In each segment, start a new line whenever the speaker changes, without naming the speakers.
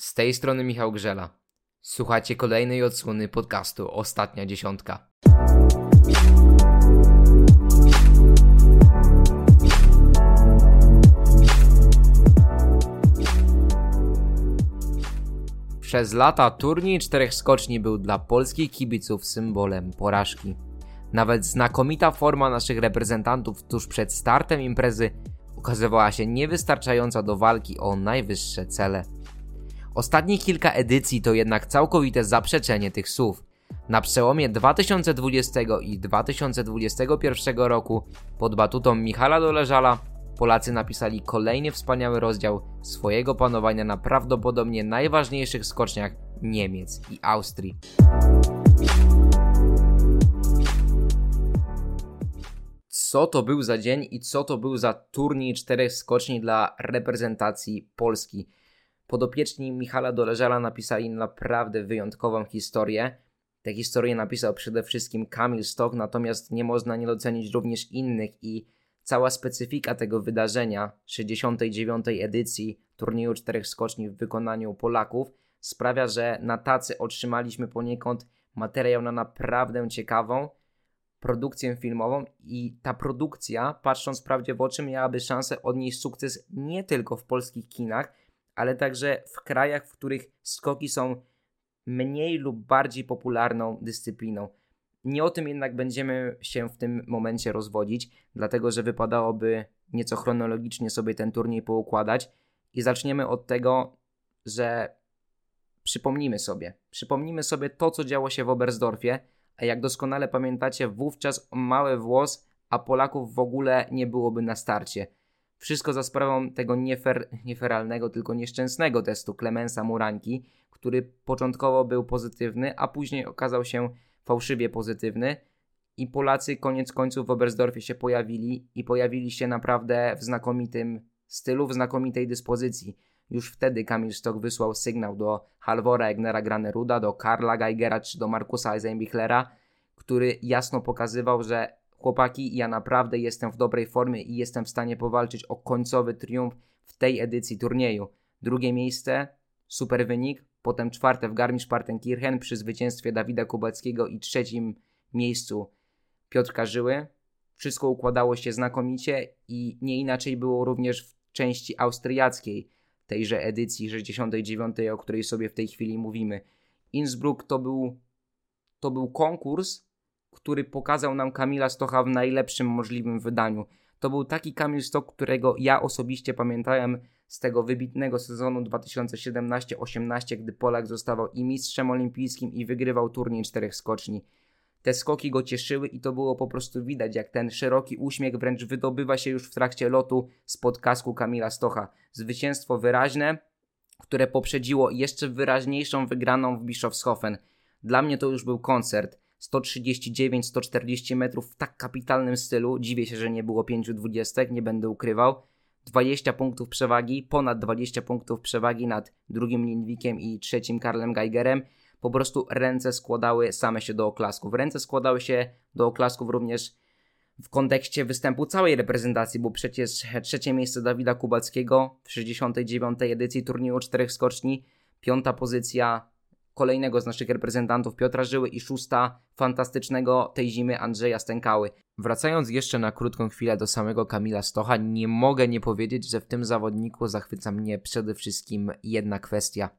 Z tej strony Michał Grzela. Słuchacie kolejnej odsłony podcastu Ostatnia Dziesiątka. Przez lata turniej czterech skoczni był dla polskich kibiców symbolem porażki. Nawet znakomita forma naszych reprezentantów tuż przed startem imprezy okazywała się niewystarczająca do walki o najwyższe cele. Ostatnie kilka edycji to jednak całkowite zaprzeczenie tych słów. Na przełomie 2020 i 2021 roku pod batutą Michala Doleżala Polacy napisali kolejny wspaniały rozdział swojego panowania na prawdopodobnie najważniejszych skoczniach Niemiec i Austrii. Co to był za dzień i co to był za turniej czterech skoczni dla reprezentacji Polski? Podopieczni Michala Doleżala napisali naprawdę wyjątkową historię. Tę historię napisał przede wszystkim Kamil Stok, natomiast nie można nie docenić również innych i cała specyfika tego wydarzenia, 69. edycji turnieju czterech skoczni w wykonaniu Polaków, sprawia, że na tacy otrzymaliśmy poniekąd materiał na naprawdę ciekawą produkcję filmową i ta produkcja, patrząc prawdzie w oczy, miałaby szansę odnieść sukces nie tylko w polskich kinach, ale także w krajach, w których skoki są mniej lub bardziej popularną dyscypliną. Nie o tym jednak będziemy się w tym momencie rozwodzić, dlatego że wypadałoby nieco chronologicznie sobie ten turniej poukładać i zaczniemy od tego, że przypomnimy sobie, przypomnimy sobie to, co działo się w Oberstdorfie, a jak doskonale pamiętacie, wówczas mały włos, a Polaków w ogóle nie byłoby na starcie. Wszystko za sprawą tego niefer, nieferalnego, tylko nieszczęsnego testu Klemensa Muranki, który początkowo był pozytywny, a później okazał się fałszywie pozytywny. I Polacy koniec końców w Oberstdorfie się pojawili i pojawili się naprawdę w znakomitym stylu, w znakomitej dyspozycji. Już wtedy Kamil Stok wysłał sygnał do Halvora Egnera Graneruda, do Karla Geigera czy do Markusa Eisenbichlera, który jasno pokazywał, że chłopaki, ja naprawdę jestem w dobrej formie i jestem w stanie powalczyć o końcowy triumf w tej edycji turnieju. Drugie miejsce, super wynik, potem czwarte w Garmisch-Partenkirchen przy zwycięstwie Dawida Kubackiego i trzecim miejscu Piotrka Żyły. Wszystko układało się znakomicie i nie inaczej było również w części austriackiej tejże edycji 69, o której sobie w tej chwili mówimy. Innsbruck to był, to był konkurs, który pokazał nam Kamila Stocha w najlepszym możliwym wydaniu. To był taki Kamil Stok, którego ja osobiście pamiętałem z tego wybitnego sezonu 2017-18, gdy Polak zostawał i mistrzem olimpijskim i wygrywał turniej czterech skoczni. Te skoki go cieszyły i to było po prostu widać, jak ten szeroki uśmiech wręcz wydobywa się już w trakcie lotu spod kasku Kamila Stocha. Zwycięstwo wyraźne, które poprzedziło jeszcze wyraźniejszą wygraną w Bischofshofen. Dla mnie to już był koncert. 139-140 metrów w tak kapitalnym stylu. Dziwię się, że nie było 5 dwudziestek, nie będę ukrywał. 20 punktów przewagi, ponad 20 punktów przewagi nad drugim Lindwikiem i trzecim Karlem Geigerem. Po prostu ręce składały same się do oklasków. Ręce składały się do oklasków również w kontekście występu całej reprezentacji, bo przecież trzecie miejsce Dawida Kubackiego w 69. edycji turnieju czterech skoczni, piąta pozycja kolejnego z naszych reprezentantów Piotra Żyły i szósta fantastycznego tej zimy Andrzeja Stękały. Wracając jeszcze na krótką chwilę do samego Kamila Stocha, nie mogę nie powiedzieć, że w tym zawodniku zachwyca mnie przede wszystkim jedna kwestia.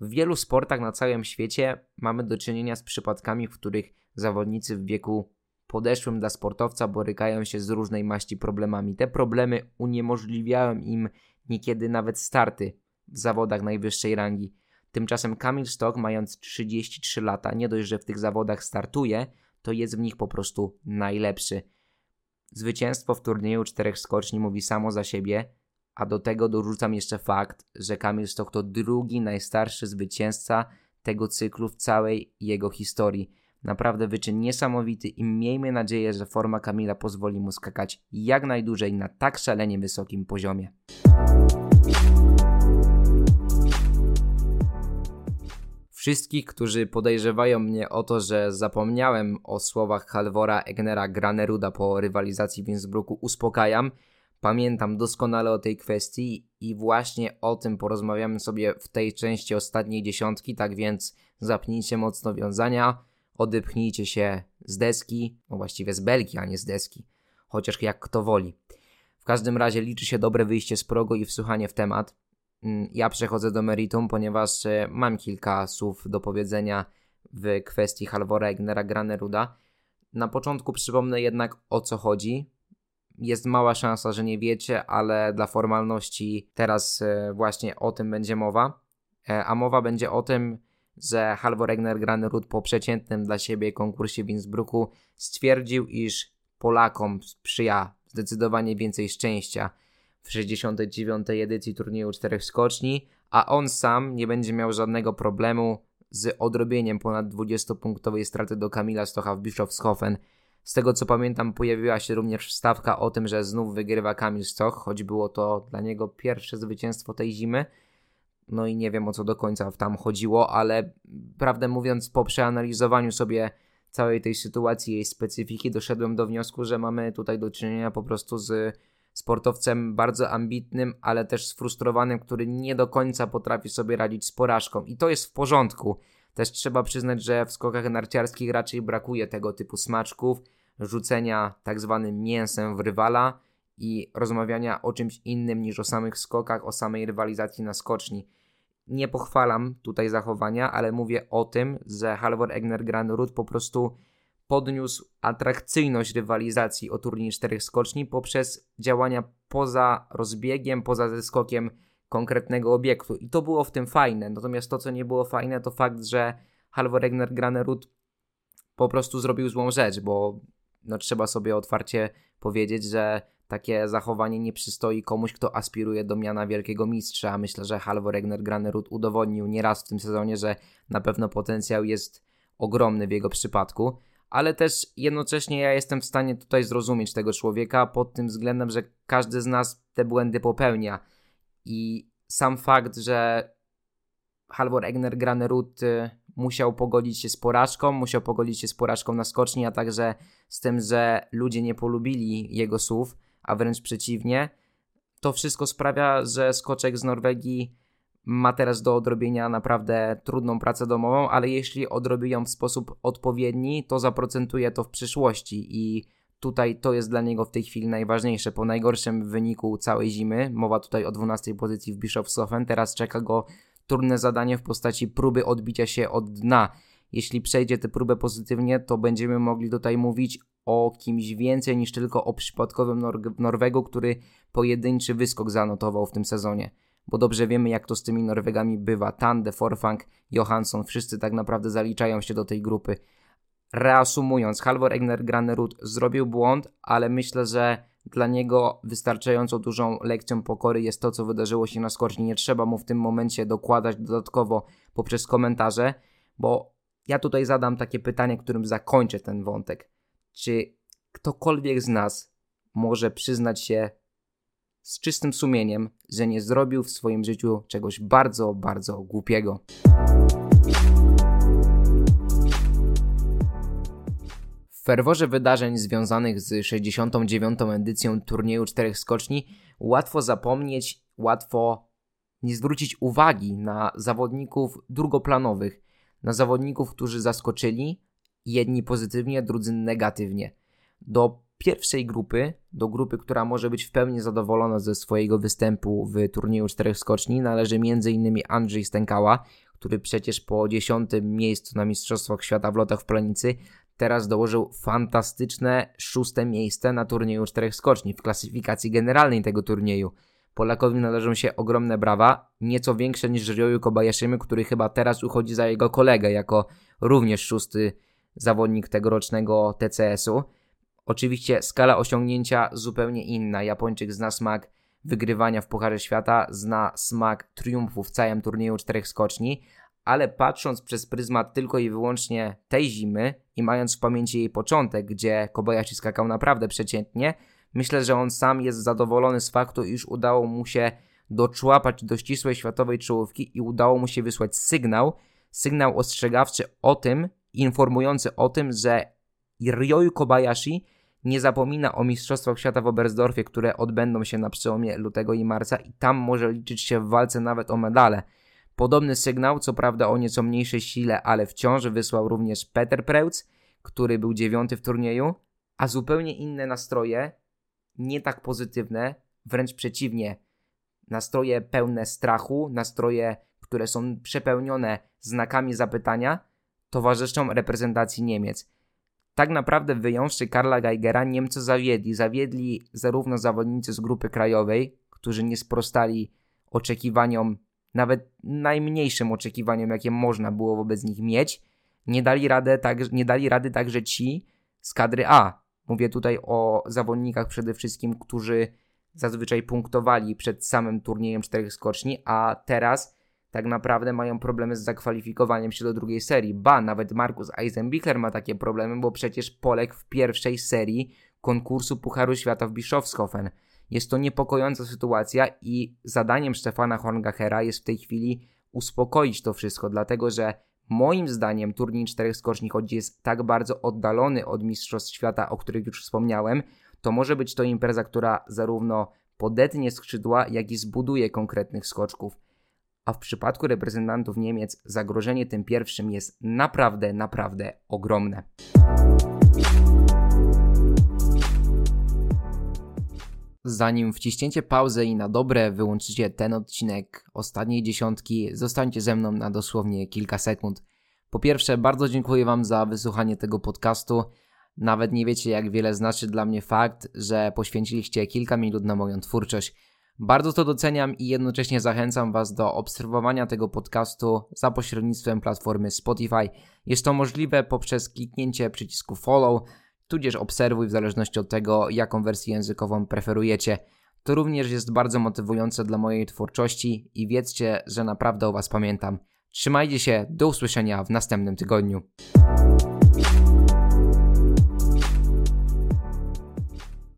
W wielu sportach na całym świecie mamy do czynienia z przypadkami, w których zawodnicy w wieku podeszłym dla sportowca borykają się z różnej maści problemami. Te problemy uniemożliwiają im niekiedy nawet starty w zawodach najwyższej rangi. Tymczasem Kamil Stok, mając 33 lata, nie dość, że w tych zawodach startuje, to jest w nich po prostu najlepszy. Zwycięstwo w turnieju czterech skoczni mówi samo za siebie, a do tego dorzucam jeszcze fakt, że Kamil Stok to drugi najstarszy zwycięzca tego cyklu w całej jego historii. Naprawdę wyczyn niesamowity i miejmy nadzieję, że forma Kamila pozwoli mu skakać jak najdłużej na tak szalenie wysokim poziomie. Wszystkich, którzy podejrzewają mnie o to, że zapomniałem o słowach Halvora Egnera Graneruda po rywalizacji w Innsbrucku, uspokajam. Pamiętam doskonale o tej kwestii i właśnie o tym porozmawiamy sobie w tej części ostatniej dziesiątki, tak więc zapnijcie mocno wiązania, odepchnijcie się z deski, no właściwie z belki, a nie z deski, chociaż jak kto woli. W każdym razie liczy się dobre wyjście z progu i wsłuchanie w temat. Mm, ja przechodzę do meritum, ponieważ e, mam kilka słów do powiedzenia w kwestii Halvora Egnera Graneruda. Na początku przypomnę jednak o co chodzi. Jest mała szansa, że nie wiecie, ale dla formalności teraz e, właśnie o tym będzie mowa. E, a mowa będzie o tym, że Halvor Egner Granerud po przeciętnym dla siebie konkursie w Innsbrucku stwierdził, iż Polakom sprzyja zdecydowanie więcej szczęścia w 69. edycji turnieju czterech skoczni, a on sam nie będzie miał żadnego problemu z odrobieniem ponad 20-punktowej straty do Kamila Stocha w Bischofshofen. Z tego co pamiętam, pojawiła się również wstawka o tym, że znów wygrywa Kamil Stoch, choć było to dla niego pierwsze zwycięstwo tej zimy. No i nie wiem o co do końca tam chodziło, ale prawdę mówiąc, po przeanalizowaniu sobie całej tej sytuacji, jej specyfiki, doszedłem do wniosku, że mamy tutaj do czynienia po prostu z sportowcem bardzo ambitnym, ale też sfrustrowanym, który nie do końca potrafi sobie radzić z porażką. I to jest w porządku. Też trzeba przyznać, że w skokach narciarskich raczej brakuje tego typu smaczków, rzucenia tak zwanym mięsem w rywala i rozmawiania o czymś innym niż o samych skokach, o samej rywalizacji na skoczni. Nie pochwalam tutaj zachowania, ale mówię o tym, że Halvor Egner Granerud po prostu podniósł atrakcyjność rywalizacji o turniej czterech skoczni poprzez działania poza rozbiegiem, poza zeskokiem konkretnego obiektu. I to było w tym fajne. Natomiast to, co nie było fajne, to fakt, że Halvor Egner Granerud po prostu zrobił złą rzecz, bo no, trzeba sobie otwarcie powiedzieć, że takie zachowanie nie przystoi komuś, kto aspiruje do miana wielkiego mistrza. Myślę, że Halvor Egner Granerud udowodnił nieraz w tym sezonie, że na pewno potencjał jest ogromny w jego przypadku ale też jednocześnie ja jestem w stanie tutaj zrozumieć tego człowieka pod tym względem, że każdy z nas te błędy popełnia. I sam fakt, że Halvor Egner Granerud y, musiał pogodzić się z porażką, musiał pogodzić się z porażką na skoczni, a także z tym, że ludzie nie polubili jego słów, a wręcz przeciwnie, to wszystko sprawia, że skoczek z Norwegii ma teraz do odrobienia naprawdę trudną pracę domową, ale jeśli odrobi ją w sposób odpowiedni, to zaprocentuje to w przyszłości i tutaj to jest dla niego w tej chwili najważniejsze. Po najgorszym wyniku całej zimy, mowa tutaj o 12 pozycji w Bischofshofen, teraz czeka go trudne zadanie w postaci próby odbicia się od dna. Jeśli przejdzie tę próbę pozytywnie, to będziemy mogli tutaj mówić o kimś więcej niż tylko o przypadkowym Nor Norwegu, który pojedynczy wyskok zanotował w tym sezonie bo dobrze wiemy, jak to z tymi Norwegami bywa. Tande, Forfang, Johansson, wszyscy tak naprawdę zaliczają się do tej grupy. Reasumując, Halvor Egner Granerud zrobił błąd, ale myślę, że dla niego wystarczająco dużą lekcją pokory jest to, co wydarzyło się na skoczni. Nie trzeba mu w tym momencie dokładać dodatkowo poprzez komentarze, bo ja tutaj zadam takie pytanie, którym zakończę ten wątek. Czy ktokolwiek z nas może przyznać się z czystym sumieniem, że nie zrobił w swoim życiu czegoś bardzo, bardzo głupiego. W ferworze wydarzeń związanych z 69. edycją turnieju czterech skoczni łatwo zapomnieć, łatwo nie zwrócić uwagi na zawodników drugoplanowych, na zawodników, którzy zaskoczyli, jedni pozytywnie, drudzy negatywnie. Do pierwszej grupy, do grupy, która może być w pełni zadowolona ze swojego występu w turnieju czterech skoczni, należy m.in. Andrzej Stękała, który przecież po dziesiątym miejscu na Mistrzostwach Świata w lotach w Planicy teraz dołożył fantastyczne szóste miejsce na turnieju czterech skoczni w klasyfikacji generalnej tego turnieju. Polakowi należą się ogromne brawa, nieco większe niż Ryoyu Kobayashimy, który chyba teraz uchodzi za jego kolegę jako również szósty zawodnik tegorocznego TCS-u. Oczywiście skala osiągnięcia zupełnie inna. Japończyk zna smak wygrywania w Pucharze Świata, zna smak triumfu w całym turnieju czterech skoczni, ale patrząc przez pryzmat tylko i wyłącznie tej zimy i mając w pamięci jej początek, gdzie Kobayashi skakał naprawdę przeciętnie, myślę, że on sam jest zadowolony z faktu, iż udało mu się doczłapać do ścisłej światowej czołówki i udało mu się wysłać sygnał, sygnał ostrzegawczy o tym, informujący o tym, że Ryoyu Kobayashi nie zapomina o Mistrzostwach Świata w Oberstdorfie, które odbędą się na przełomie lutego i marca i tam może liczyć się w walce nawet o medale. Podobny sygnał, co prawda o nieco mniejszej sile, ale wciąż wysłał również Peter Preutz, który był dziewiąty w turnieju, a zupełnie inne nastroje, nie tak pozytywne, wręcz przeciwnie, nastroje pełne strachu, nastroje, które są przepełnione znakami zapytania, towarzyszą reprezentacji Niemiec. Tak naprawdę wyjąwszy Karla Geigera, Niemcy zawiedli. Zawiedli zarówno zawodnicy z grupy krajowej, którzy nie sprostali oczekiwaniom, nawet najmniejszym oczekiwaniom, jakie można było wobec nich mieć. Nie dali, radę, tak, nie dali rady także ci z kadry A. Mówię tutaj o zawodnikach przede wszystkim, którzy zazwyczaj punktowali przed samym turniejem czterech skoczni, a teraz tak naprawdę mają problemy z zakwalifikowaniem się do drugiej serii. Ba, nawet Markus Eisenbichler ma takie problemy, bo przecież Polek w pierwszej serii konkursu Pucharu Świata w Bischofshofen. Jest to niepokojąca sytuacja i zadaniem Stefana Horngachera jest w tej chwili uspokoić to wszystko, dlatego że moim zdaniem turniej czterech skoczni, choć jest tak bardzo oddalony od Mistrzostw Świata, o których już wspomniałem, to może być to impreza, która zarówno podetnie skrzydła, jak i zbuduje konkretnych skoczków. A w przypadku reprezentantów Niemiec zagrożenie tym pierwszym jest naprawdę, naprawdę ogromne. Zanim wciśniecie pauzę i na dobre wyłączycie ten odcinek ostatniej dziesiątki, zostańcie ze mną na dosłownie kilka sekund. Po pierwsze, bardzo dziękuję Wam za wysłuchanie tego podcastu. Nawet nie wiecie, jak wiele znaczy dla mnie fakt, że poświęciliście kilka minut na moją twórczość. Bardzo to doceniam i jednocześnie zachęcam Was do obserwowania tego podcastu za pośrednictwem platformy Spotify. Jest to możliwe poprzez kliknięcie przycisku follow, tudzież obserwuj w zależności od tego, jaką wersję językową preferujecie. To również jest bardzo motywujące dla mojej twórczości i wiedzcie, że naprawdę o Was pamiętam. Trzymajcie się, do usłyszenia w następnym tygodniu.